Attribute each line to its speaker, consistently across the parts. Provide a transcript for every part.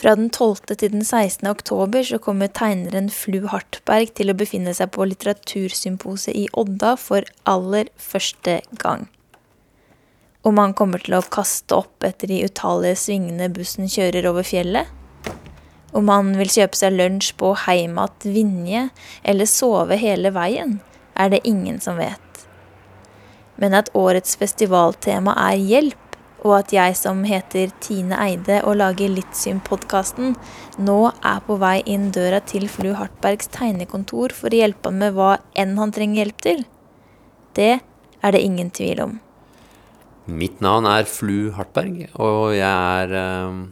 Speaker 1: Fra den 12. til den 16. oktober så kommer tegneren Flu Hartberg til å befinne seg på Litteratursymposet i Odda for aller første gang. Om han kommer til å kaste opp etter de utallige svingene bussen kjører over fjellet? Om han vil kjøpe seg lunsj på Heimat Vinje eller sove hele veien, er det ingen som vet. Men at årets festivaltema er hjelp, og at jeg som heter Tine Eide og lager Littsyn-podkasten, nå er på vei inn døra til Flu Hartbergs tegnekontor for å hjelpe ham med hva enn han trenger hjelp til. Det er det ingen tvil om.
Speaker 2: Mitt navn er Flu Hartberg, og jeg er eh,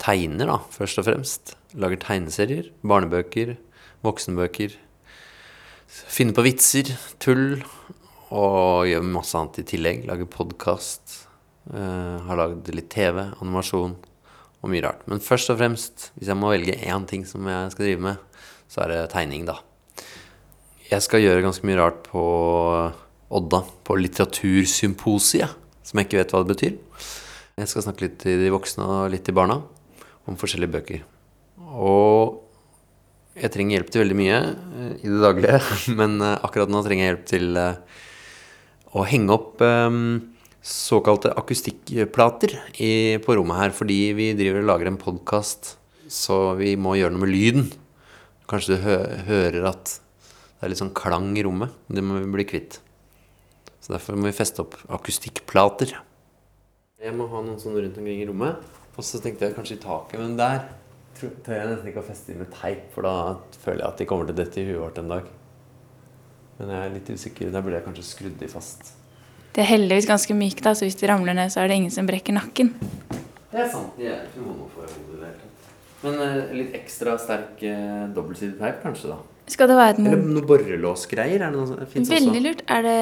Speaker 2: tegner, da, først og fremst. Lager tegneserier, barnebøker, voksenbøker. Finner på vitser, tull, og gjør masse annet i tillegg. Lager podkast. Uh, har lagd litt TV, animasjon og mye rart. Men først og fremst, hvis jeg må velge én ting som jeg skal drive med, så er det tegning, da. Jeg skal gjøre ganske mye rart på Odda, på Litteratursymposiet, som jeg ikke vet hva det betyr. Jeg skal snakke litt til de voksne og litt til barna om forskjellige bøker. Og jeg trenger hjelp til veldig mye uh, i det daglige, men akkurat nå trenger jeg hjelp til å henge opp um, såkalte akustikkplater i, på rommet her. Fordi vi driver og lager en podkast, så vi må gjøre noe med lyden. Kanskje du hø hører at det er litt sånn klang i rommet. Det må vi bli kvitt. Så derfor må vi feste opp akustikkplater. Jeg må ha noen sånne rundt omkring i rommet. Og så tenkte jeg kanskje i taket, men der tør jeg nesten ikke å feste inn med teip, for da føler jeg at de kommer til dette i huet vårt en dag. Men jeg er litt usikker. Der burde jeg kanskje skrudd de fast.
Speaker 1: Det er heldigvis ganske mykt, da, så hvis de ramler ned, så er det ingen som brekker nakken.
Speaker 2: Det er sant. De er ikke noe for hodet Men uh, litt ekstra sterk uh, dobbeltsidig teip, kanskje, da.
Speaker 1: Skal det være et
Speaker 2: Eller noe borrelåsgreier? Er det noe,
Speaker 1: Veldig lurt. Er det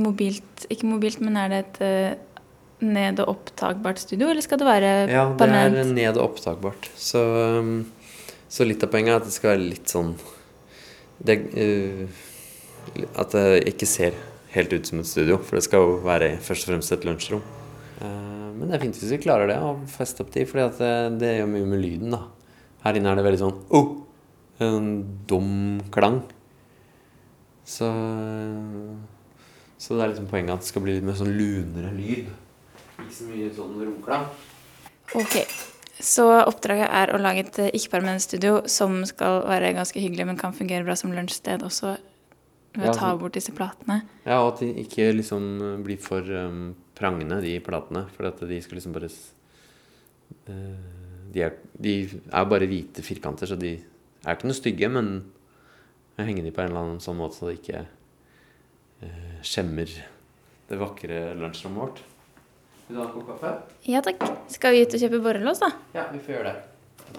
Speaker 1: mobilt Ikke mobilt, men er det et uh, ned- og opptakbart studio, eller skal det være
Speaker 2: Ja, det
Speaker 1: permanent?
Speaker 2: er ned- og opptakbart. Så, um, så litt av poenget er at det skal være litt sånn det, uh, At det ikke ser helt ut som et studio, for det skal jo være først og fremst et lunsjrom. Uh, men det er fint hvis vi klarer det, å feste opp de, for det, det gjør mye med lyden, da. Her inne er det veldig sånn oh! En dum klang. Så Så det er liksom poenget at det skal bli litt mer sånn lunere lyd. Ikke så mye sånn romklang.
Speaker 1: Ok. Så oppdraget er å lage et eh, ikke-permanent studio som skal være ganske hyggelig, men kan fungere bra som lunsjsted også ved
Speaker 2: Ja,
Speaker 1: å ta bort disse platene.
Speaker 2: Ja, og at de ikke liksom blir for um, prangende, de platene. For at de skal liksom bare eh, de, er, de er bare hvite firkanter, så de er ikke noe stygge, men jeg henger de på en eller annen sånn måte så det ikke uh, skjemmer det vakre lunsjrommet vårt. Vil du ha en kopp kaffe?
Speaker 1: Ja takk. Skal vi ut og kjøpe borrelås, da?
Speaker 2: Ja, vi får gjøre det.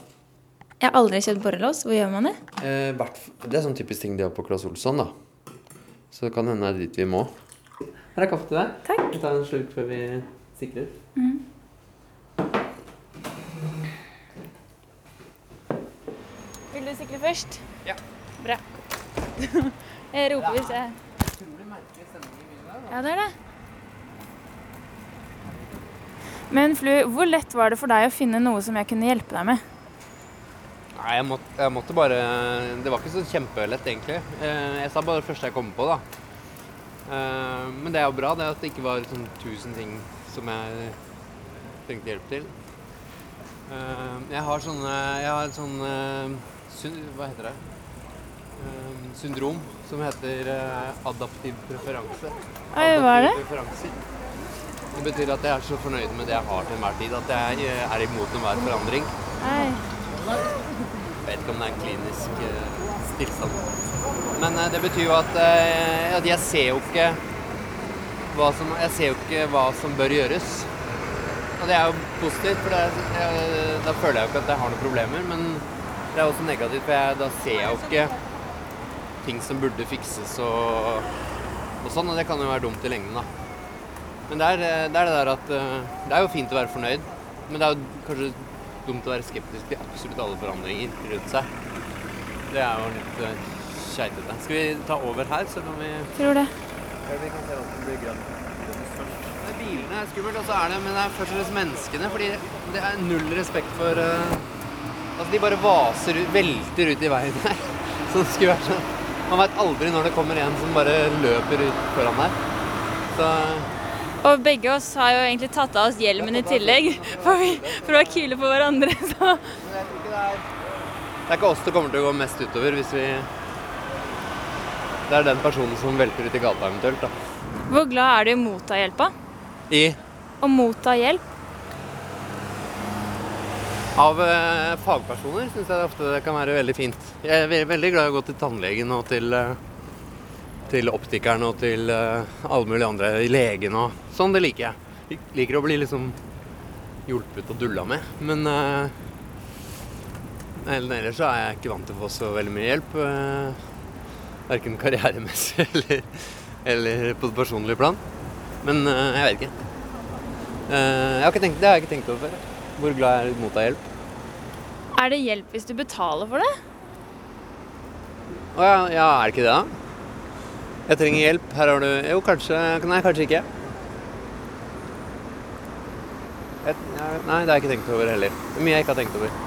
Speaker 1: Jeg har aldri kjøpt borrelås. Hvor gjør man det?
Speaker 2: Eh, det er sånn typisk ting de har på Claes Olsson, da. Så det kan hende det er dit vi må. Her er kaffe til deg.
Speaker 1: Takk.
Speaker 2: Vi tar en slurk før vi sikrer.
Speaker 1: Vil du sikle først?
Speaker 2: Ja.
Speaker 1: Bra. jeg roper hvis jeg Ja, det er det. Men Flu, hvor lett var det for deg å finne noe som jeg kunne hjelpe deg med?
Speaker 2: Nei, jeg måtte, jeg måtte bare Det var ikke så kjempelett, egentlig. Eh, Jeg sa bare det første jeg kom på, da. Eh, Men det er jo bra, det at det ikke var sånn tusen ting som jeg trengte hjelp til. Eh, Jeg har sånne Jeg har et sånn Hva heter det? Syndrom som heter adaptiv preferanse.
Speaker 1: Oi, hva er det?
Speaker 2: Preferanser. Det betyr at jeg er så fornøyd med det jeg har til enhver tid, at jeg er imot enhver forandring.
Speaker 1: Nei.
Speaker 2: Jeg vet ikke om det er en klinisk uh, tilstand. Men uh, det betyr jo at, uh, at jeg ser jo ikke hva som, jeg ser jo ikke hva som bør gjøres. Og det er jo positivt, for det, jeg, da føler jeg jo ikke at jeg har noen problemer. Men det er også negativt, for jeg, da ser jeg jo ikke ting som burde fikses og, og sånn. Og det kan jo være dumt i lengden, da. Men det er, eh, det er det der at eh, Det er jo fint å være fornøyd, men det er jo kanskje dumt å være skeptisk til absolutt alle forandringer rundt seg. Det er jo litt skeitete. keitete. Skal vi ta over her, så kan vi
Speaker 1: Tror det.
Speaker 2: vi kan se hva som blir grønt. Det er bilene er skummelt, og så er det, men det er først og fremst menneskene. Fordi det er null respekt for, uh, Altså, de bare vaser ut, velter ut i veien her. Så det skulle vært sånn Man veit aldri når det kommer en som bare løper ut foran der. Så
Speaker 1: Og begge oss har jo egentlig tatt av oss hjelmen i tillegg, for, vi, for å være kule på hverandre. Så.
Speaker 2: Det er ikke oss det kommer til å gå mest utover hvis vi Det er den personen som velter ut i gata eventuelt, da.
Speaker 1: Hvor glad er du i å motta hjelp? da?
Speaker 2: I
Speaker 1: Å motta hjelp?
Speaker 2: Av eh, fagpersoner syns jeg ofte det kan være veldig fint. Jeg er veldig glad i å gå til tannlegen og til, eh, til optikeren og til eh, alle mulige andre. Legen og sånn. Det liker jeg. Jeg liker å bli liksom hjulpet og dulla med. Men eller ellers så er jeg ikke vant til å få så veldig mye hjelp. Uh, Verken karrieremessig eller, eller på det personlige plan. Men uh, jeg vet ikke. Uh, jeg har ikke tenkt, det har jeg ikke tenkt over før. Hvor glad jeg er motta hjelp.
Speaker 1: Er det hjelp hvis du betaler for det?
Speaker 2: Å ja, ja, er det ikke det, da? Jeg trenger hjelp. Her har du Jo, kanskje Nei, kanskje ikke. Jeg, nei, det har jeg ikke tenkt over heller. Det er mye jeg ikke har tenkt over.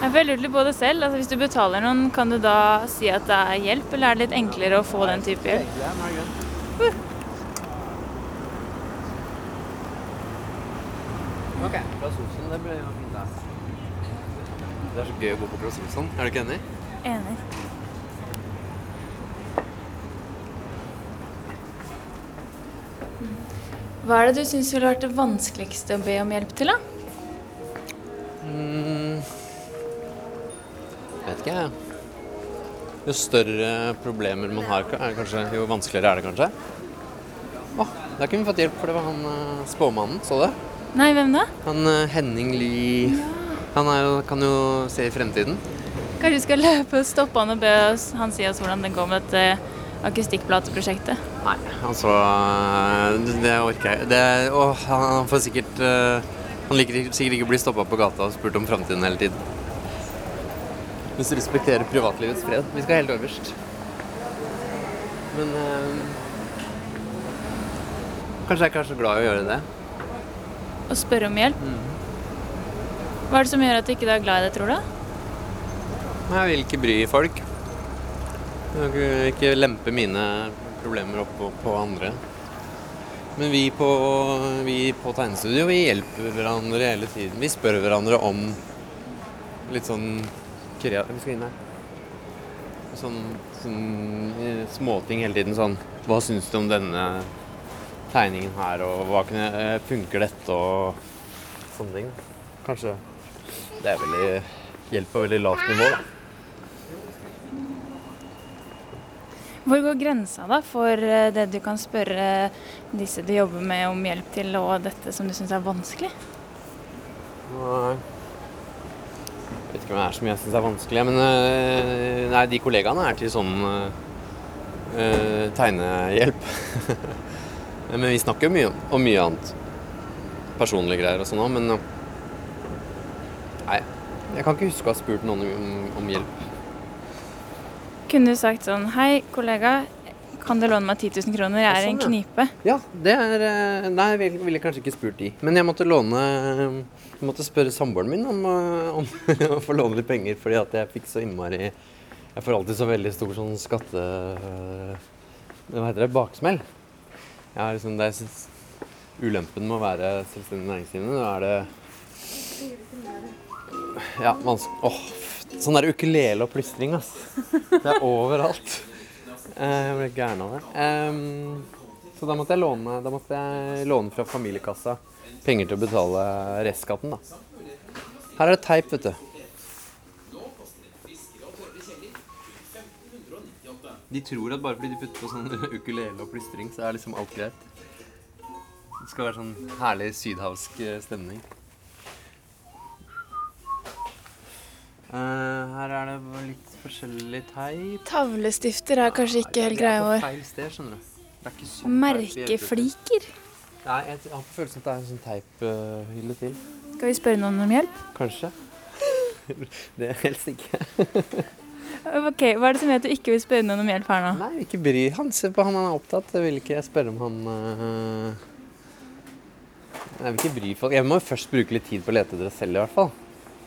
Speaker 1: Jeg føler litt på det selv. Altså, hvis du betaler noen, kan du da si at det er hjelp, eller er det litt enklere å få den type hjelp?
Speaker 2: Ok, Claes Olsson, det blir fint. Det er så gøy å gå på Klaus. Er du ikke enig?
Speaker 1: Enig. Hva er det du syns ville vært det vanskeligste å be om hjelp til, da?
Speaker 2: Mm. Vet ikke, jeg. Jo større problemer man har, kanskje, jo vanskeligere er det kanskje. Å, der kunne vi fått hjelp, for det var han eh, spåmannen. Så du det?
Speaker 1: Nei, hvem da?
Speaker 2: Han eh, Henning Lie Han er jo, kan jo se i fremtiden.
Speaker 1: Kanskje vi skal løpe og stoppe han og be oss, han si oss hvordan det går med dette akustikkplateprosjektet?
Speaker 2: Nei, altså Det, orker jeg det, å, han får sikkert eh, Han liker sikkert ikke å bli stoppa på gata og spurt om framtiden hele tiden. Hvis du respekterer privatlivets fred. Vi skal helt øverst. Men øh, Kanskje jeg ikke er så glad i å gjøre det.
Speaker 1: Å spørre om hjelp? Hva er det som gjør at du ikke er glad i det, tror du?
Speaker 2: Jeg vil ikke bry folk. Jeg vil ikke lempe mine problemer opp på, på andre. Men vi på, vi på tegnestudio vi hjelper hverandre hele tiden. Vi spør hverandre om litt sånn krea... Vi skal inn her. Sånn, sånn eh, småting hele tiden. Sånn Hva syns du om denne tegningen her, og hva kunne, eh, funker dette, og sånne ting. Kanskje det er veldig hjelp på veldig lavt nivå. da.
Speaker 1: Hvor går grensa da for eh, det du kan spørre disse du jobber med om hjelp til, og dette som du syns er vanskelig?
Speaker 2: Nei. Jeg vet ikke om det er så mye jeg syns er vanskelig, men øh, nei, de kollegaene er til sånn øh, tegnehjelp. men vi snakker jo mye om mye annet. Personlige greier og sånn òg, men Nei. Jeg kan ikke huske å ha spurt noen om, om hjelp.
Speaker 1: Kunne du sagt sånn Hei, kollega. Kan du låne meg 10 000 kroner? Jeg er i en
Speaker 2: Sånn,
Speaker 1: knipe.
Speaker 2: Ja, det er øh, Nei, jeg ville vil kanskje ikke spurt de. Men jeg måtte låne Jeg måtte spørre samboeren min om, øh, om å få låne litt penger, fordi at jeg fikk så innmari Jeg får alltid så veldig stor sånn skatte... Hva heter det? Baksmell. Jeg har liksom, det er Ulempen med å være selvstendig næringsdrivende, da er det Ja, vanskelig Åh, sånn der ukulele og plystring, ass. Det er overalt. Eh, Jeg ble gæren av det. Ehm, så da måtte låne, da måtte jeg låne fra familiekassa penger til å betale restskatten, da. Her er det teip, vet du. De tror at bare fordi de putter på sånn ukulele og plystring, så er liksom alt greit. Det skal være sånn herlig sydhavsk eh, stemning. Eh, her er det litt forskjellig teip.
Speaker 1: Tavlestifter er kanskje ikke helt greia vår.
Speaker 2: feil sted, skjønner du. Det er ikke sånn teip vi er ute etter.
Speaker 1: Merkefliker.
Speaker 2: Nei, jeg har på følelsen at det er en sånn teiphylle til.
Speaker 1: Skal vi spørre noen om hjelp?
Speaker 2: Kanskje. det helst ikke.
Speaker 1: Ok, Hva er det som gjør at du ikke vil spørre noen om hjelp her nå?
Speaker 2: Nei, ikke bry han. Se på han, han er opptatt. Jeg vil ikke spørre om han uh... Jeg vil ikke bry folk. Jeg må jo først bruke litt tid på å lete etter det selv, i hvert fall.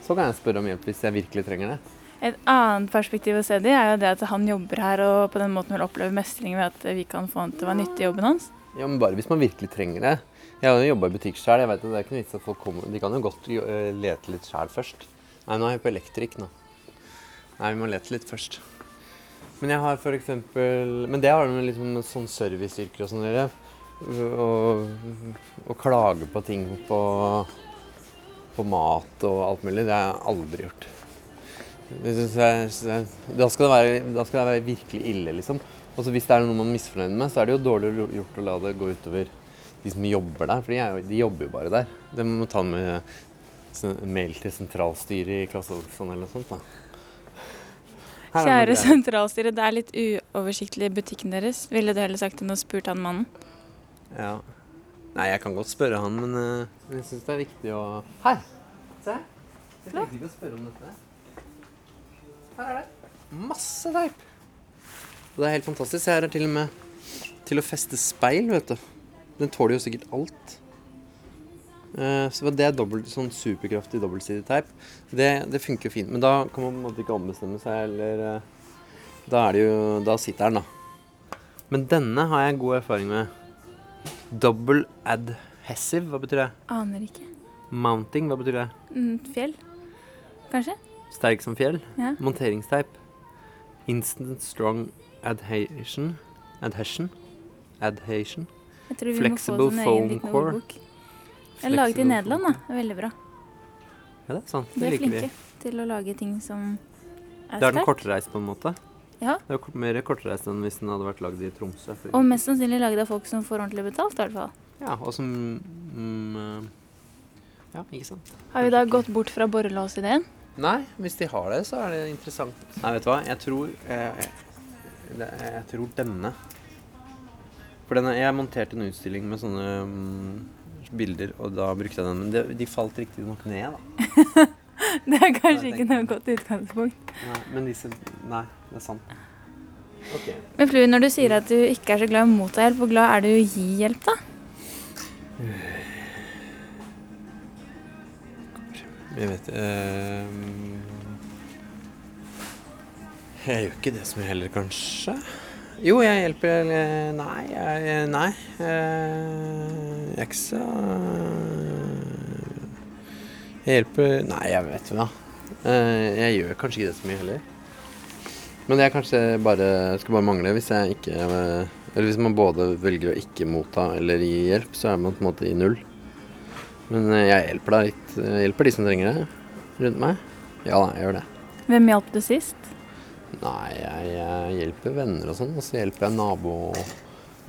Speaker 2: Så kan jeg spørre om hjelp hvis jeg virkelig trenger det.
Speaker 1: Et annet perspektiv å se det i er jo det at han jobber her og på den måten vil oppleve mestring ved at vi kan få han til å være nyttig i jobben hans.
Speaker 2: Ja, men bare hvis man virkelig trenger det. Jeg har jo jobba i butikk sjøl. Det er ikke noe vits at folk kommer De kan jo godt eh, lete litt sjæl først. Nei, nå er jeg på elektrik nå. Nei, vi må lete litt først. Men jeg har for eksempel Men det har med liksom sånn serviceyrker og sånn å gjøre. Å klage på ting på, på mat og alt mulig. Det har jeg aldri gjort. Jeg, da, skal det være, da skal det være virkelig ille, liksom. Og hvis det er noe man er misfornøyd med, så er det jo dårlig gjort å la det gå utover de som jobber der. For de, er jo, de jobber jo bare der. Det må man ta med mail til sentralstyret i Klasseavisen eller noe sånt. da.
Speaker 1: Kjære sentralstyre, det er litt uoversiktlig i butikken deres. Ville du heller sagt enn å spurt han mannen?
Speaker 2: Ja. Nei, jeg kan godt spørre han, men uh, jeg syns det er viktig å Her! Se. Jeg tenkte ikke å spørre om dette. Her er det. Masse teip. Og det er helt fantastisk. Her er til og med til å feste speil, vet du. Den tåler jo sikkert alt. Uh, så det er dobbelt, sånn superkraftig dobbeltsidig teip. Det, det funker jo fint. Men da kan man på en måte ikke ombestemme seg, eller uh, Da er det jo Da sitter den, da. Men denne har jeg god erfaring med. Double adhesive, hva betyr det?
Speaker 1: Aner ikke.
Speaker 2: Mounting, hva betyr det?
Speaker 1: Mm, fjell? Kanskje?
Speaker 2: Sterk som fjell.
Speaker 1: Ja.
Speaker 2: Monteringsteip. Instant strong adhesion. Adhesion. Adhesion.
Speaker 1: Jeg tror vi
Speaker 2: Flexible
Speaker 1: må få
Speaker 2: foam core.
Speaker 1: Jeg er laget i Nederland, da. Det er veldig bra.
Speaker 2: Ja, det er sant.
Speaker 1: De
Speaker 2: Det
Speaker 1: er flinke
Speaker 2: vi.
Speaker 1: til å lage ting som er sterkt.
Speaker 2: Det er den kortreist på en måte.
Speaker 1: Ja.
Speaker 2: Det er mer kortreist enn hvis den hadde vært lagd i Tromsø. for
Speaker 1: Og mest sannsynlig laget av folk som får ordentlig betalt, i hvert fall.
Speaker 2: Ja, og som mm, eh, Ja, ikke sant.
Speaker 1: Har vi da gått bort fra borrelåsideen?
Speaker 2: Nei, hvis de har det, så er det interessant. Nei, vet du hva? Jeg tror Jeg, jeg, Jeg tror denne. For denne, jeg monterte en utstilling med sånne mm, bilder, og da brukte jeg den. Men de, de falt riktig nok ned, da.
Speaker 1: Det er kanskje
Speaker 2: Nei,
Speaker 1: ikke noe godt utgangspunkt.
Speaker 2: Nei, men disse Nei, det er sant. Okay.
Speaker 1: Men Flu, når du sier at du ikke er så glad i å motta hjelp, hvor glad er du i å gi hjelp, da?
Speaker 2: Jeg vet eh, Jeg gjør ikke det som jeg heller, kanskje. Jo, jeg hjelper Nei, jeg, nei. eh, Jeg er ikke så Jeg hjelper Nei, jeg vet hva. Eh, Jeg gjør kanskje ikke det så mye heller. Men det er kanskje bare skal bare mangle hvis jeg ikke Eller hvis man både velger å ikke motta eller gi hjelp, så er man på en måte i null. Men eh, jeg hjelper da litt. Jeg hjelper de som trenger det rundt meg. Ja da, jeg gjør det.
Speaker 1: Hvem hjalp du sist?
Speaker 2: Nei, jeg, jeg hjelper venner og sånn, og så hjelper jeg nabo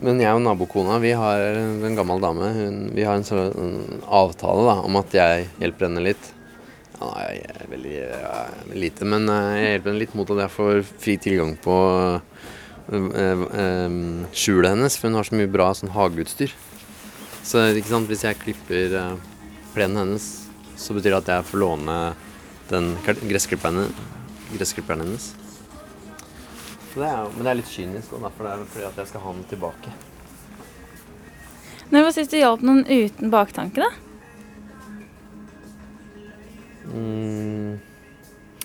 Speaker 2: Men jeg og nabokona, vi har en gammel dame. Hun, vi har en sånn avtale da, om at jeg hjelper henne litt. Ja, er veldig ja, lite, men eh, jeg hjelper henne litt mot at jeg får fri tilgang på eh, eh, skjulet hennes, for hun har så mye bra sånn hageutstyr. Så ikke sant, hvis jeg klipper plenen hennes, så betyr det at jeg får låne den gressklipperen, gressklipperen hennes. Det er, men det er litt kynisk, og derfor er det fordi at jeg skal ha den tilbake.
Speaker 1: Når var sist du hjalp noen uten baktanke, da?
Speaker 2: Mm,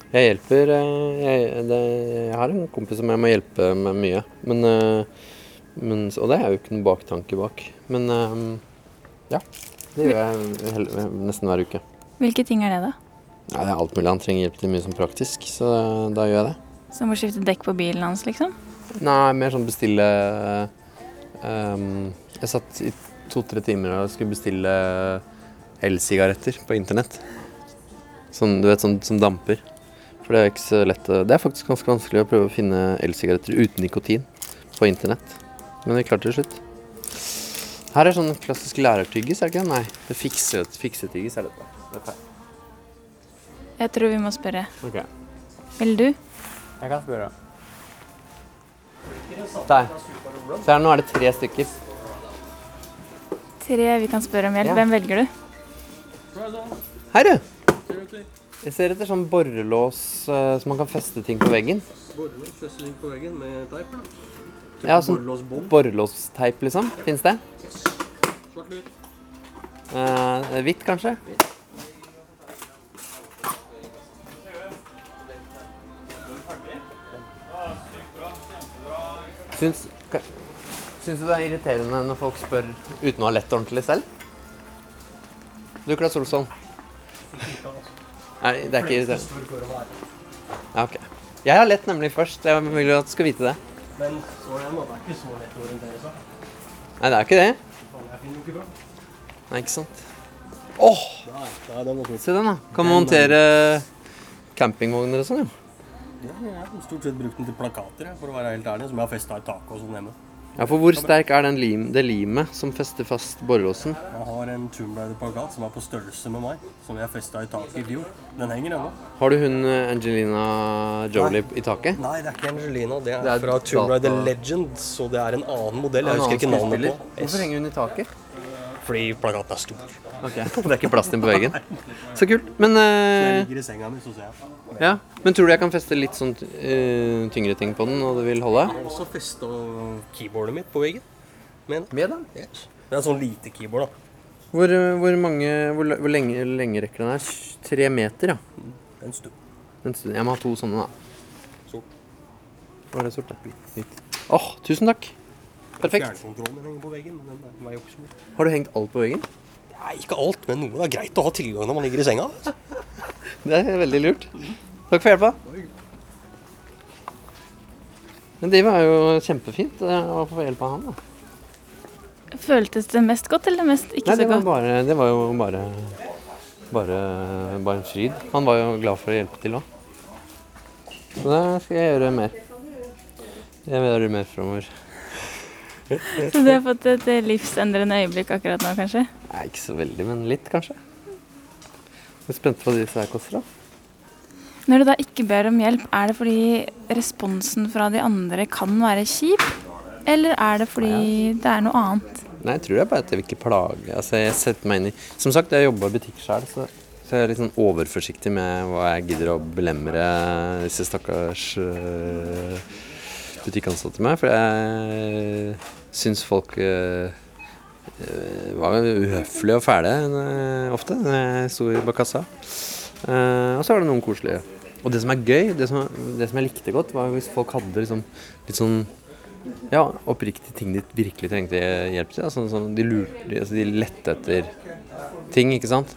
Speaker 2: jeg hjelper eh, jeg, jeg har en kompis som jeg må hjelpe med mye. Men, eh, men, og det er jo ikke noen baktanke bak. Men eh, ja. Det gjør jeg hel- nesten hver uke.
Speaker 1: Hvilke ting er det, da?
Speaker 2: Ja, det er alt mulig. Han trenger hjelp til mye som praktisk, så da gjør jeg det.
Speaker 1: Som å skifte dekk på bilen hans, liksom?
Speaker 2: Nei, mer sånn bestille um, Jeg satt i to-tre timer og skulle bestille elsigaretter på internett. Sånn, du vet, sånn som damper. For det er ikke så lett å- Det er faktisk ganske vanskelig å prøve å finne elsigaretter uten nikotin på internett. Men vi klarte det til slutt. Her er sånn klassisk lærertyggis, er det ikke det? Nei, det er fikse, fiksetyggis er dette. Det feil.
Speaker 1: Jeg tror vi må spørre.
Speaker 2: Ok,
Speaker 1: Vil du?
Speaker 2: jeg kan spørre. Der. Se her, nå er det tre stykker.
Speaker 1: Tre vi kan spørre om hjelp.
Speaker 2: Ja.
Speaker 1: Hvem velger du?
Speaker 2: Hei, du. Jeg ser etter sånn borrelås uh, som man kan feste ting på veggen.
Speaker 3: Borrelås, feste ting på veggen med teip?
Speaker 2: Ja, sånn borrelåsteip, liksom. Fins det?
Speaker 3: Svart lyd.
Speaker 2: Uh, hvitt, kanskje? Hvitt. Syns, syns du det er irriterende når folk spør uten å ha lett ordentlig selv? Du, Klas Olsson. Nei, det er ikke irriterende. Ja, ok. Jeg har lett nemlig først. Jeg vil jo at du skal vite det.
Speaker 3: Men så er det, det er ikke så lett å orientere seg.
Speaker 2: Nei, det er ikke det.
Speaker 3: Jeg finner jo ikke fram.
Speaker 2: Nei, ikke sant. Åh, se den da. Kan man montere campingvogner og sånn, jo.
Speaker 3: Ja, jeg har stort sett brukt den til plakater, jeg, for å være helt ærlig, som jeg har festa i taket og sånn hjemme.
Speaker 2: Ja, for hvor sterk er den lim, det limet som fester fast borrelåsen?
Speaker 3: Jeg har en Tomb Raider-plakat som er på størrelse med meg, som jeg festa i taket i fjor. Den henger ennå.
Speaker 2: Har du hun eh, Angelina Jolie i taket?
Speaker 3: Nei, det er ikke Angelina. Det er,
Speaker 2: Det er
Speaker 3: fra Tomb Raider Legends, så det er en annen modell.
Speaker 2: En
Speaker 3: Jeg husker ikke navnet på.
Speaker 2: Hvorfor henger hun i taket?
Speaker 3: Fordi plakaten er stor.
Speaker 2: Ok, Det er ikke plass til den på veggen. Så kult. Men,
Speaker 3: jeg
Speaker 2: eh,
Speaker 3: ligger i senga mi, så ser jeg.
Speaker 2: ja. Men tror du jeg kan feste litt sånn eh, tyngre ting på den, og det vil holde?
Speaker 3: Jeg har også festa keyboardet mitt på veggen. Med den.
Speaker 2: Med den?
Speaker 3: Yes. Det er en sånn lite keyboard, da.
Speaker 2: Hvor, eh, hvor mange Hvor, hvor lenge, lenge rekker den her? Tre meter, ja.
Speaker 3: En stund.
Speaker 2: En stund. Jeg må ha to sånne, da.
Speaker 3: Sort.
Speaker 2: Var det sort, da? Åh, tusen takk. Perfekt.
Speaker 3: Fjernkontrollen henger på veggen, men den veier jo ikke så mye.
Speaker 2: Har du hengt alt på veggen?
Speaker 3: Nei, ikke alt, men noe. Det er greit å ha tilgang når man ligger i senga.
Speaker 2: Det er veldig lurt. Takk for hjelpa. Men det var jo kjempefint eh, å få hjelp av han. da.
Speaker 1: Føltes det mest godt, eller mest ikke
Speaker 2: Nei,
Speaker 1: så
Speaker 2: var,
Speaker 1: godt?
Speaker 2: bare, det var jo bare, bare, bare en fryd. Han var jo glad for å hjelpe til òg. Så det skal jeg gjøre mer. Jeg vil gjøre mer framover.
Speaker 1: Så du har fått et eh, livsendrende øyeblikk akkurat nå, kanskje?
Speaker 2: Nei, ikke så veldig, men litt, kanskje. Jeg er spent på hva disse her koster, da.
Speaker 1: Når du da ikke ber om hjelp, er det fordi responsen fra de andre kan være kjip? Eller er det fordi det er noe annet?
Speaker 2: Nei, jeg tror det er bare at jeg vil ikke plage. Altså, jeg setter meg inn i Som sagt, jeg jobber i butikk sjøl, så, så jeg er litt sånn overforsiktig med hva jeg gidder å belemre disse stakkars øh, butikkansatte med. For jeg syns folk uh, var uhøflige og fæle uh, ofte når jeg sto bak kassa. Og så var det noen koselige. Og det som er gøy, det som, det som jeg likte godt, var hvis folk hadde liksom litt sånn ja, oppriktige ting de virkelig trengte hjelp til. Altså, sånn, de, lurte, altså, de lette etter ting, ikke sant?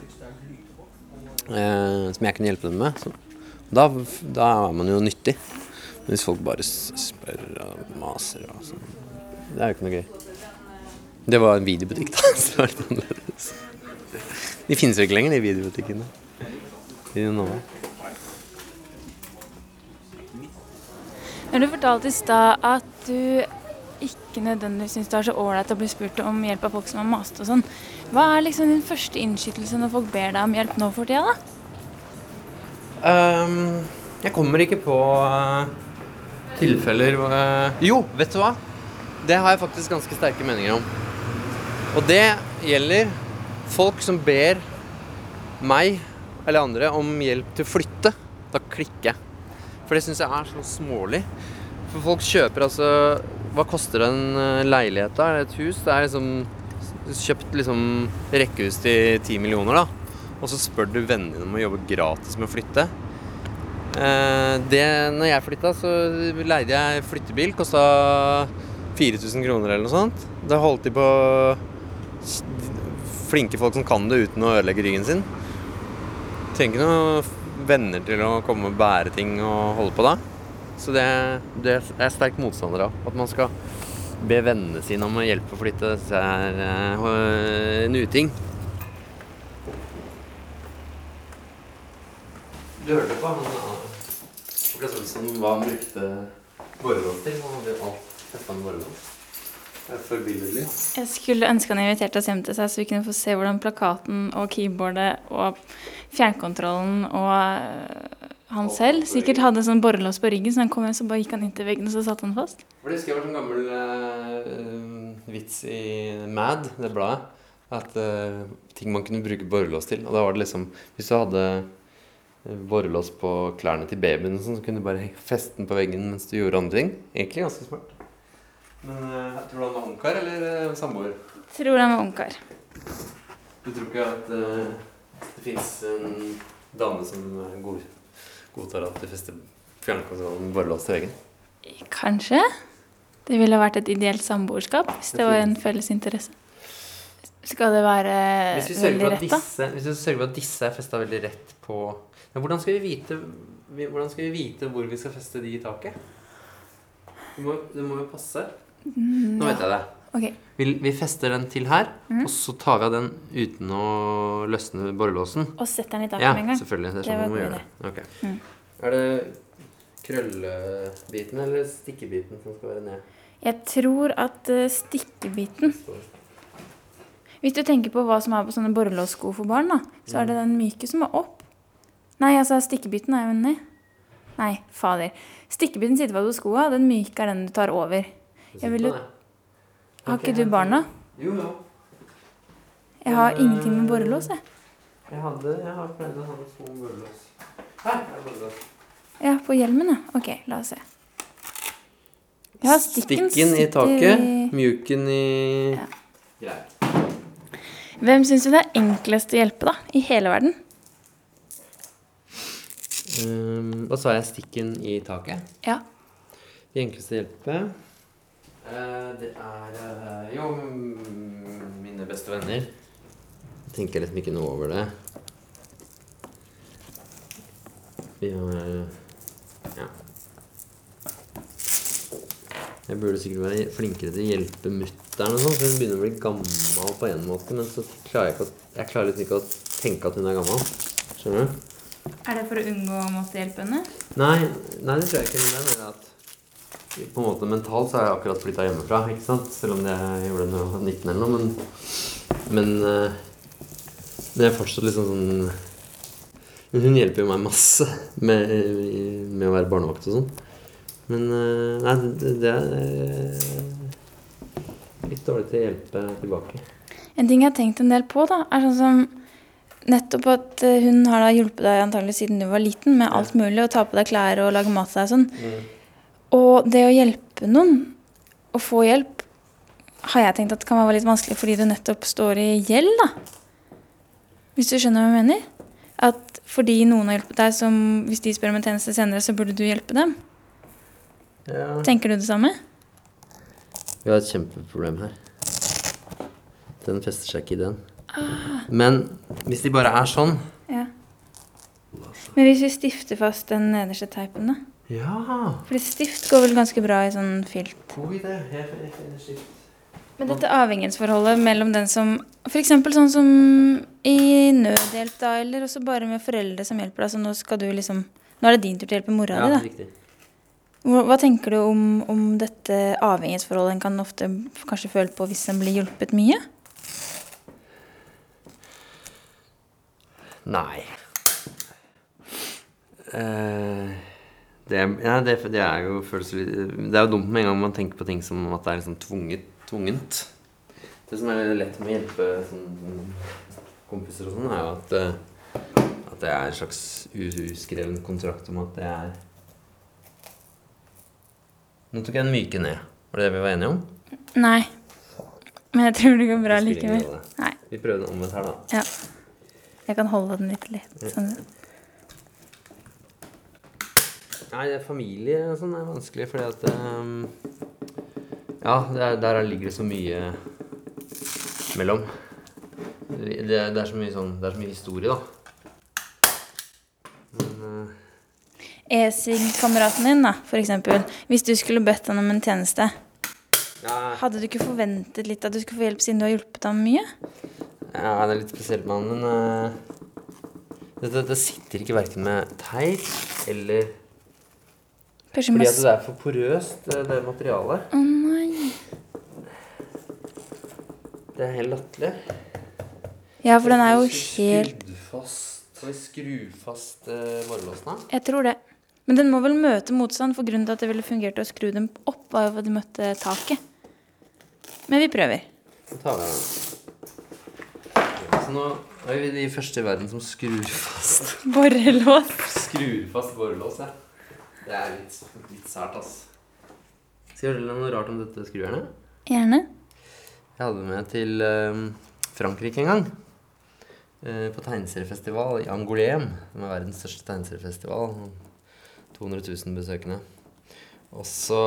Speaker 2: Eh, som jeg kunne hjelpe dem med. Da, da er man jo nyttig. Men hvis folk bare spør og maser og sånn Det er jo ikke noe gøy. Det var en videobutikk, da. Så var det annerledes. De finnes jo ikke lenger, de videobutikkene. I Nova.
Speaker 1: Når du fortalte i stad at du ikke nødvendigvis syns det er så ålreit å bli spurt om hjelp av folk som har mast og sånn, hva er liksom din første innskytelse når folk ber deg om hjelp nå for tida, da?
Speaker 2: Um, jeg kommer ikke på uh, tilfeller hvor uh, Jo, vet du hva? Det har jeg faktisk ganske sterke meninger om. Og det gjelder folk som ber meg eller andre om hjelp til å flytte. Da klikker jeg. For det syns jeg er så smålig. For folk kjøper altså Hva koster en eh, leilighet da? Eller et hus? Det er liksom kjøpt liksom rekkehus til ti millioner, da. Og så spør du vennene dine om å jobbe gratis med å flytte. Eh, det, når jeg flytta, så leide jeg flyttebil. Kosta 4000 kroner eller noe sånt. Da holdt de på flinke folk som kan det uten å ødelegge ryggen sin. Trenger ikke noen venner til å komme og bære ting og holde på da. Så det, det er jeg sterk motstander av. At man skal be vennene sine om å hjelpe å flytte. Det er eh, en uting. Du hørte på han Niklas Olsson hva han brukte borrelås til? Han hadde alt med borrelås. Det er forbilledlig.
Speaker 1: Jeg skulle ønske han inviterte oss hjem til seg, så vi kunne få se hvordan plakaten og keyboardet og fjernkontrollen og øh, han selv sikkert hadde sånn borrelås på ryggen, så han kom hjem, så bare gikk han inn til veggen, og så satt han fast.
Speaker 2: For det husker jeg var en gammel uh, vits i Mad, det bladet. At uh, ting man kunne bruke borrelås til. Og da var det liksom Hvis du hadde eh, borrelås på klærne til babyen, og sånn, så kunne du bare feste den på veggen mens du gjorde andre ting. Egentlig ganske smart. Men uh, tror du han var ungkar eller uh, samboer?
Speaker 1: Tror han var ungkar.
Speaker 2: Du tror ikke at uh, det fins en dame som god, godtar at du fester fjernkontrollen låst til veggen?
Speaker 1: Kanskje? Det ville vært et ideelt samboerskap hvis det var en felles interesse. Skal det være veldig rett, da?
Speaker 2: disse, hvis vi sørger for at disse er festa veldig rett på Men hvordan skal vi vite Hvordan skal vi vite hvor vi skal feste de i taket? Det må, det må jo passe. Nå vet jeg det.
Speaker 1: Okay.
Speaker 2: Vi, vi fester den til her,
Speaker 1: mm.
Speaker 2: og så tar vi av den uten å løsne borrelåsen.
Speaker 1: Og setter den i taket
Speaker 2: Ja,
Speaker 1: med en gang.
Speaker 2: selvfølgelig. Det er sånn man må gjøre det. Okay.
Speaker 1: Mm.
Speaker 2: Er det krøllebiten eller stikkebiten som skal være ned?
Speaker 1: Jeg tror at uh, stikkebiten Hvis du tenker på hva som er på sånne borrelåssko for barn, da, så er det den myke som er opp. Nei, altså stikkebiten er jo ned. Nei, fader. Stikkebiten sitter på skoa, den myke er den du tar over. Jeg vil jo- Har ikke du barna?
Speaker 2: Jo, jo.
Speaker 1: Jeg har ingenting med borrelås, jeg.
Speaker 2: Jeg hadde Jeg har pleid å ha med to borrelås. Her er borrelås.
Speaker 1: Ja, på hjelmen, ja. Ok, la oss se. Ja, stikken,
Speaker 2: Stikken i taket,
Speaker 1: i-
Speaker 2: mjuken i
Speaker 1: Ja.
Speaker 2: Greit.
Speaker 1: Hvem syns du det er enklest å hjelpe, da? I hele verden?
Speaker 2: Um, og så har jeg stikken i taket.
Speaker 1: Ja.
Speaker 2: De enkleste å hjelpe Det er eh, jo mm, mine beste venner. Jeg tenker liksom ikke noe over det. Vi har Ja. Jeg burde sikkert være flinkere til å hjelpe mutter'n, sånn, for hun begynner å bli gammel på en måte. Men så klarer jeg ikke å, jeg klarer liksom ikke å tenke at hun er gammel. Skjønner du?
Speaker 1: Er det for å unngå å måtte hjelpe henne?
Speaker 2: Nei, nei, det tror jeg ikke. Men det er mer at på en måte mentalt så har jeg akkurat flytta hjemmefra. ikke sant? Selv om jeg gjorde det da jeg var 19 eller noe. Men, men, det er fortsatt liksom sånn Men hun hjelper jo meg masse med, med å være barnevakt og sånn. Men eh, nei, det, det er eh, litt dårlig til å hjelpe tilbake.
Speaker 1: En ting jeg har tenkt en del på, da, er sånn som nettopp at eh, hun har da hjulpet deg antagelig siden du var liten med alt mulig, å ta på deg klær og lage mat til deg og sånn. Og det å hjelpe noen, å få hjelp, har jeg tenkt at det kan være litt vanskelig fordi du nettopp står i gjeld, da. Hvis du skjønner hva jeg mener? At fordi noen har hjulpet deg, som hvis de spør om en tjeneste senere, så burde du hjelpe dem.
Speaker 2: Ja.
Speaker 1: Tenker du det samme?
Speaker 2: Vi har et kjempeproblem her. Den fester seg ikke i den. Men hvis de bare er sånn
Speaker 1: Ja. Men hvis vi stifter fast den nederste teipen, da?
Speaker 2: Ja!
Speaker 1: Fordi stift går vel ganske bra i sånn filt.
Speaker 2: God idé. Jeg, finner stift.
Speaker 1: Men dette avhengighetsforholdet mellom den som F.eks. sånn som i nødhjelp, da, eller også bare med foreldre som hjelper deg. Så nå skal du liksom Nå er det din tur til å hjelpe mora
Speaker 2: Ja,
Speaker 1: di, da.
Speaker 2: riktig.
Speaker 1: Hva, hva tenker du om, om dette avhengighetsforholdet en kan ofte kanskje føle på hvis en blir hjulpet mye?
Speaker 2: Nei. Eh, det, ja, det, det er jo følelseslig Det er jo dumt med en gang man tenker på ting som at det er liksom tvunget, tvungent. Det som er lett med å hjelpe sånn, kompiser og sånn, er jo at, eh, at det er en slags uskreven kontrakt om at det er Nå tok jeg den myke ned. Var det det vi var enige om?
Speaker 1: Nei. Men jeg tror det går bra likevel.
Speaker 2: Vi prøver den omvendt her, da.
Speaker 1: Ja. Jeg kan holde den litt litt. Sånn.
Speaker 2: Nei, familie og sånn er vanskelig, fordi at um, Ja, det er, der ligger det så mye mellom. Det, det er så mye sånn Det er så mye historie, da. Men eh,
Speaker 1: E-sig-kameraten din, da, for eksempel. Hvis du skulle bedt han om en tjeneste,
Speaker 2: ja,
Speaker 1: hadde du ikke forventet litt at du skulle få hjelp siden du har hjulpet ham mye?
Speaker 2: ja, det er litt spesielt med han, men uh, det, det, det sitter ikke verken med teip eller
Speaker 1: Kanskje
Speaker 2: Fordi at det er for porøst, det, det materialet.
Speaker 1: Å nei.
Speaker 2: Det er helt latterlig.
Speaker 1: Ja, for den er jo helt.
Speaker 2: Skal vi skru fast uh, borrelåsen, da?
Speaker 1: Jeg tror det. Men den må vel møte motstand, for grunnen til at det ville fungert å skru dem opp, var jo at de møtte taket. Men vi prøver.
Speaker 2: Så tar vi den. Så nå er vi de første i verden som skrur fast
Speaker 1: Borrelås.
Speaker 2: Skrur fast borrelås, ja. Det er litt, litt sært, ass. Skal jeg fortelle deg noe rart om dette skrujernet?
Speaker 1: Gjerne.
Speaker 2: Jeg hadde med til eh, Frankrike en gang. eh, på tegneseriefestival i Angolem, som er verdens største tegneseriefestival. 200 000 besøkende. Og så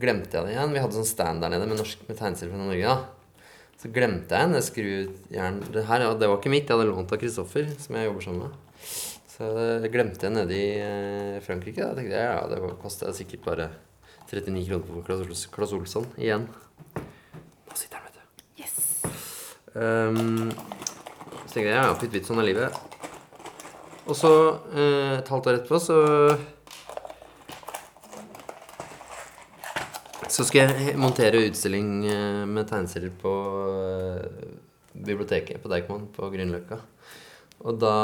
Speaker 2: glemte jeg det igjen. Vi hadde sånn stand der nede med, norsk, med tegneserier fra Norge. da. Så glemte jeg en skrujern Det her, ja, det var ikke mitt, jeg hadde lånt av Kristoffer, som jeg jobber sammen med. Så det glemte jeg nede i eh, Frankrike. Da tenkte jeg ja, det kosta sikkert bare 39 kroner på Claes Claes Olsson igjen. Nå sitter han, vet du.
Speaker 1: Yes.
Speaker 2: Um, så tenkte jeg ja, pytt pytt, sånn er livet. Og så, eh, et halvt år etterpå, så Så skal jeg montere utstilling eh, med tegneserier på eh, biblioteket på Deichman på Grünerløkka. Og da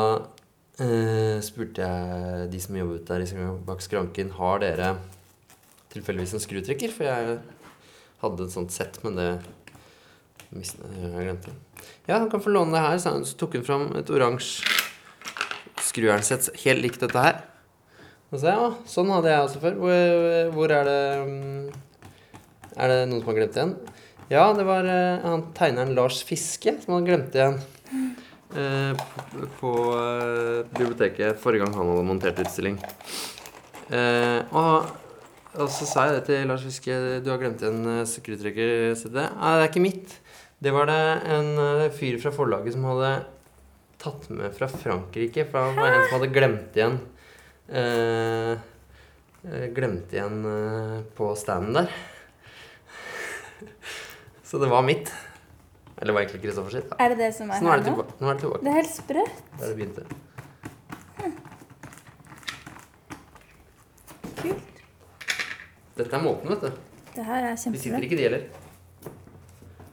Speaker 2: eh, spurte jeg de som jobbet der bak skranken, har dere tilfeldigvis en skrutrekker? For jeg hadde et sånt sett, men det jeg glemte. Ja, han kan få låne det her. Så tok hun fram et oransje skrujernsett helt likt dette her. Og så ja, sånn hadde jeg også før. Hvor, hvor er det Er det noen som har glemt igjen? Ja, det var eh, han tegneren Lars Fiske som hadde glemt igjen. Eh, på eh, biblioteket forrige gang han hadde montert utstilling. Eh, og, så sa jeg det til Lars Fiske. Du har glemt igjen uh. Nei, det er ikke mitt. Det var det en fyr fra forlaget som hadde tatt med fra Frankrike. For han var en som hadde glemt igjen eh, Glemt igjen på standen der. Så det var mitt. Eller var egentlig Kristoffer sitt. Da.
Speaker 1: Er det det som er
Speaker 2: Så nå er
Speaker 1: her
Speaker 2: det
Speaker 1: nå?
Speaker 2: tilbake. Nå er det tilbake.
Speaker 1: Det er helt sprøtt.
Speaker 2: Der det begynte.
Speaker 1: Kult.
Speaker 2: Dette er måten, vet du.
Speaker 1: Det her er
Speaker 2: Vi sitter ikke de heller.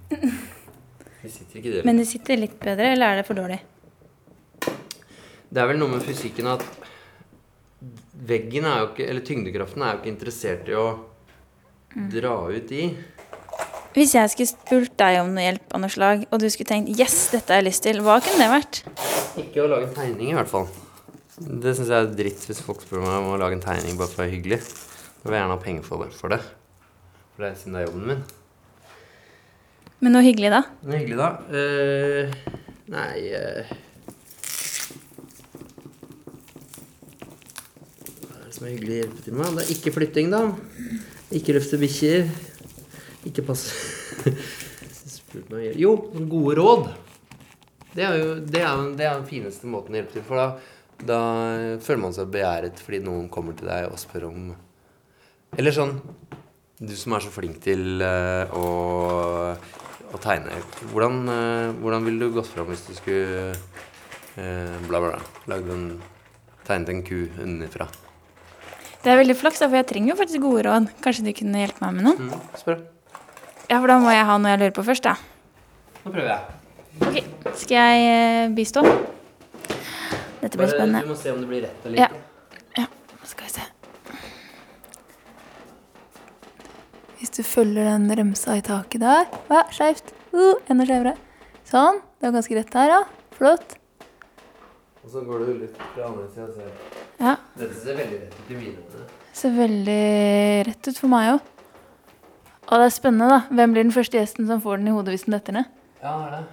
Speaker 2: Vi sitter ikke de heller.
Speaker 1: Men de sitter litt bedre, eller er det for dårlig?
Speaker 2: Det er vel noe med fysikken at veggen er jo ikke Eller tyngdekraften er jo ikke interessert i å dra ut i.
Speaker 1: Hvis jeg skulle spurt deg om noe hjelp av noe slag, og du skulle tenkt 'yes, dette har jeg lyst til', hva kunne det vært?
Speaker 2: Ikke å lage tegning, i hvert fall. Det syns jeg er dritt hvis folk spør meg om å lage en tegning bare for å være hyggelig. Da vil jeg gjerne ha penger for det. For det, for det er siden det er jobben min.
Speaker 1: Men noe hyggelig, da?
Speaker 2: Noe hyggelig, da? Uh, nei uh... Hva er det som er hyggelig å hjelpe til med? Det er ikke flytting, da. Ikke løfte bikkjer. Ikke hjelp. Jo, gode råd. Det er jo det er, det er den fineste måten å hjelpe til. For da, da føler man seg begjæret fordi noen kommer til deg og spør om Eller sånn Du som er så flink til uh, å, å tegne. Hvordan, uh, hvordan ville du gått fram hvis du skulle uh, bla, bla, bla. Lagd en Tegnet en ku underfra.
Speaker 1: Det er veldig flaks, for jeg trenger jo faktisk gode råd. Kanskje du kunne hjelpe meg med noen?
Speaker 2: Mm, spør.
Speaker 1: Ja, for da må jeg ha noe jeg lurer på først, da.
Speaker 2: Nå prøver jeg.
Speaker 1: Ok, Skal jeg eh, bistå? Dette blir
Speaker 2: Bare,
Speaker 1: spennende.
Speaker 2: du må se om det blir rett eller
Speaker 1: Ja.
Speaker 2: ja,
Speaker 1: Skal vi se. Hvis du følger den remsa i taket der Hva? skeivt. Uh, enda skeivere. Sånn. Det er ganske rett her, ja. Flott.
Speaker 2: Og så går du litt fra andre sida og ser.
Speaker 1: Ja.
Speaker 2: Dette ser veldig rett ut i mine.
Speaker 1: Ser veldig rett ut for meg òg. Og det er spennende, da. Hvem blir den første gjesten som får den i hodet hvis den detter ned?
Speaker 2: Ja, det er det.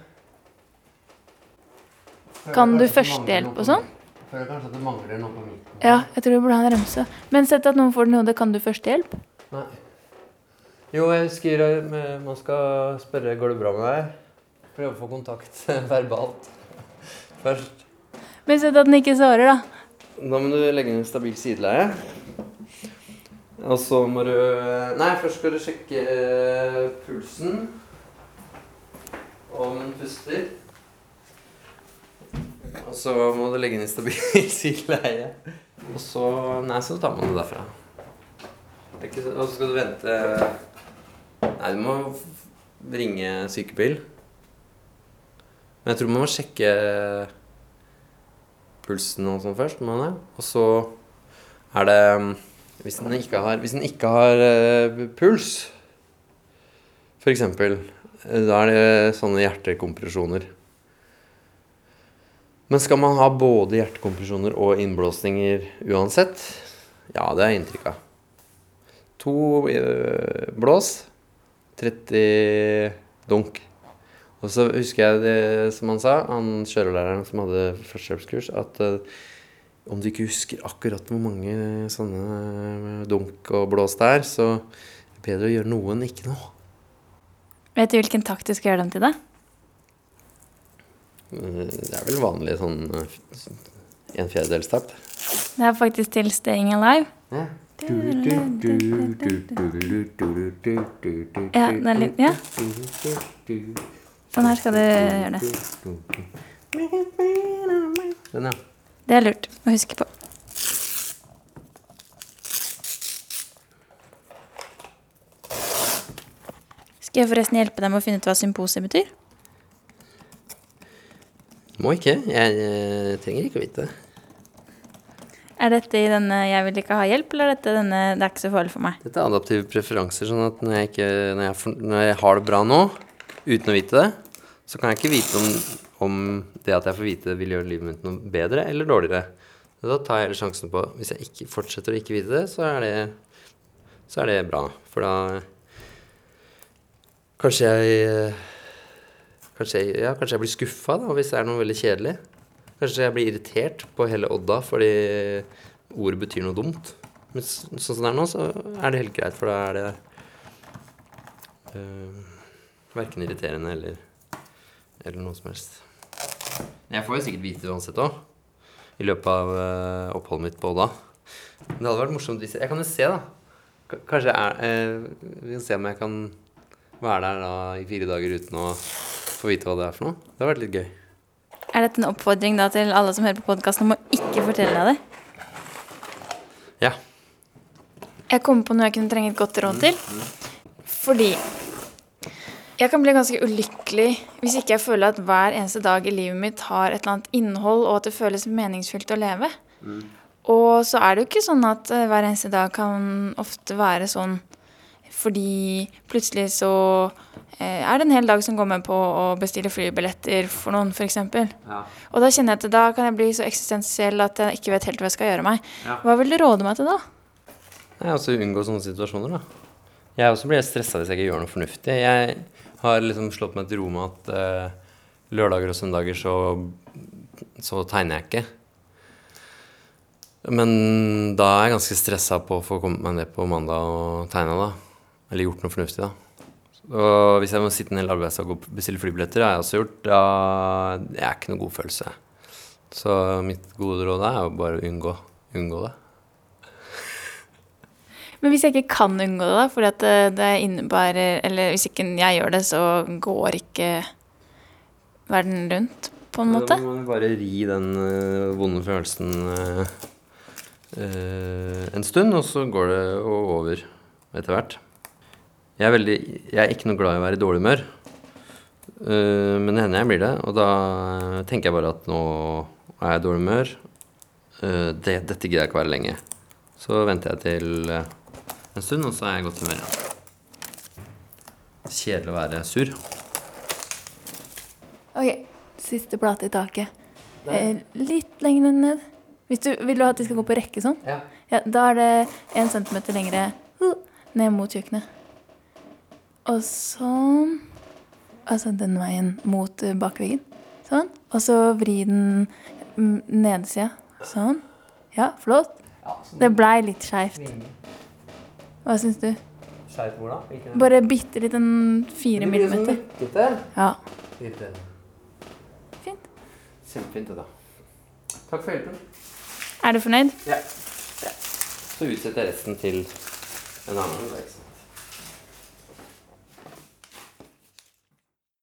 Speaker 2: Føler
Speaker 1: Kan du førstehjelp og sånn?
Speaker 2: Jeg Føler kanskje at det mangler noe på midten.
Speaker 1: Ja, jeg tror du burde ha en remse. Men sett at noen får den i hodet, kan du førstehjelp?
Speaker 2: Nei. Jo, jeg husker eh, man skal spørre går det bra med deg. Prøve å få kontakt verbalt først.
Speaker 1: Men sett at den ikke svarer, da.
Speaker 2: Da må du legge inn en stabil sideleie. Og så må du Nei, først skal du sjekke eh, pulsen. Om den puster. Og så må du legge inn i stabil sideleie. Og så Nei, så tar man det derfra. Det er Og så skal du vente Nei, du må ringe sykebil. Men jeg tror man må sjekke pulsen og sånn først. Man det. Og så er det Hvis den ikke har, den ikke har uh, puls, eksempel, eh, da er det sånne hjertekompresjoner. Men skal man ha både hjertekompresjoner og innblåsninger uansett? Ja, det er inntrykk av. To eh, blås, 30 dunk. Og så husker jeg det som han sa, han kjørelæreren som hadde førstehjelpskurs, at eh, om du ikke husker akkurat hvor mange sånne dunk og blås det er, så Bedre å gjøre noe enn ikke noe.
Speaker 1: Vet du hvilken takt du skal gjøre dem til, da?
Speaker 2: Eh, Det er vel vanlig sånn eh, en fjerdedelstakt.
Speaker 1: Det er faktisk til Staying Alive.
Speaker 2: Ja.
Speaker 1: Ja, det er litt Ja, sånn her skal du gjøre det.
Speaker 2: Den, ja.
Speaker 1: Det er lurt å huske på. Skal jeg forresten hjelpe deg med å finne ut hva symposiet betyr?
Speaker 2: Må ikke. Jeg, eh, trenger ikke å vite det.
Speaker 1: Er dette i denne 'jeg vil ikke ha hjelp', eller er dette denne 'det er ikke så farlig for meg'?
Speaker 2: Dette er adaptive preferanser, sånn at når jeg, ikke, når jeg, når jeg har det bra nå, uten å vite det, så kan jeg ikke vite om, om det at jeg får vite det, vil gjøre livet mitt noe bedre eller dårligere. Da tar jeg heller sjansen på Hvis jeg ikke fortsetter å ikke vite det, så er det, så er det bra. For da Kanskje jeg eh, Kanskje ja, kanskje jeg blir skuffa hvis det er noe veldig kjedelig. Kanskje jeg blir irritert på hele Odda fordi ordet betyr noe dumt. Men sånn som det er nå, så er det helt greit, for da er det uh, verken irriterende eller, eller noe som helst. Jeg får jo sikkert vite det uansett òg, i løpet av uh, oppholdet mitt på Odda. Men det hadde vært morsomt hvis jeg Jeg kan jo se, da. K- Kanskje jeg er uh, Vi kan se om jeg kan være der da i fire dager uten å få vite hva det er for noe. Det hadde vært litt gøy.
Speaker 1: Er dette en oppfordring da til alle som hører på podkasten om å ikke fortelle deg det?
Speaker 2: Ja.
Speaker 1: Jeg kommer på noe jeg kunne trenge et godt råd til. Fordi jeg kan bli ganske ulykkelig hvis ikke jeg føler at hver eneste dag i livet mitt har et eller annet innhold, og at det føles meningsfylt å leve. Og så er det jo ikke sånn at eh, hver eneste dag kan ofte være sånn fordi plutselig så eh, er det en hel dag som går med på å bestille flybilletter for noen, f.eks.
Speaker 2: Ja.
Speaker 1: Og da kjenner jeg at da kan jeg bli så eksistensiell at jeg ikke vet helt hva jeg skal gjøre meg.
Speaker 2: Ja.
Speaker 1: Hva vil du råde meg til da?
Speaker 2: Nei, altså unngå sånne situasjoner, da. Jeg også blir stressa hvis jeg ikke gjør noe fornuftig. Jeg har liksom slått meg til ro med at eh, lørdager og søndager så, så tegner jeg ikke. Men da er jeg ganske stressa på å få kommet meg ned på mandag og tegne, da. Eller gjort noe fornuftig, da. Og hvis jeg må sitte en hel arbeidsdag og bestille flybilletter, har jeg også gjort, da Det er ikke noe god følelse. Så mitt gode råd er å bare unngå, unngå det.
Speaker 1: Men hvis jeg ikke kan unngå det, da, fordi at det, innebærer Eller hvis ikke jeg gjør det, så går ikke verden rundt, på en måte?
Speaker 2: Da må vi bare ri den øh, vonde følelsen øh, øh, en stund, og så går det over etter hvert. Jeg er, veldig, jeg er ikke noe glad i å være i dårlig humør, men det hender jeg blir det. Og da tenker jeg bare at nå er jeg i dårlig humør. Det, dette gidder jeg ikke være lenge. Så venter jeg til en stund, og så er jeg i godt humør igjen. Kjedelig å være sur.
Speaker 1: Ok, siste plate i taket. Eh, litt lenger ned. Hvis du, vil du at de skal gå på rekke sånn?
Speaker 2: Ja.
Speaker 1: Ja, da er det en centimeter lengre uh, ned mot kjøkkenet. Og sånn. Altså den veien mot eh, bakveggen. Sånn. Og så vri den nedsida. nedesida. Sånn. Ja, flott. Det blei litt skeivt. Hva syns du?
Speaker 2: Skjerp hvor da? Ikke
Speaker 1: Bare bitte litt en fire millimeter. Ja.
Speaker 2: Fint.
Speaker 1: Fint.
Speaker 2: Kjempefint, det da. Takk for hjelpen.
Speaker 1: Er du fornøyd?
Speaker 2: Ja. Så utsetter jeg resten til en annen. sant.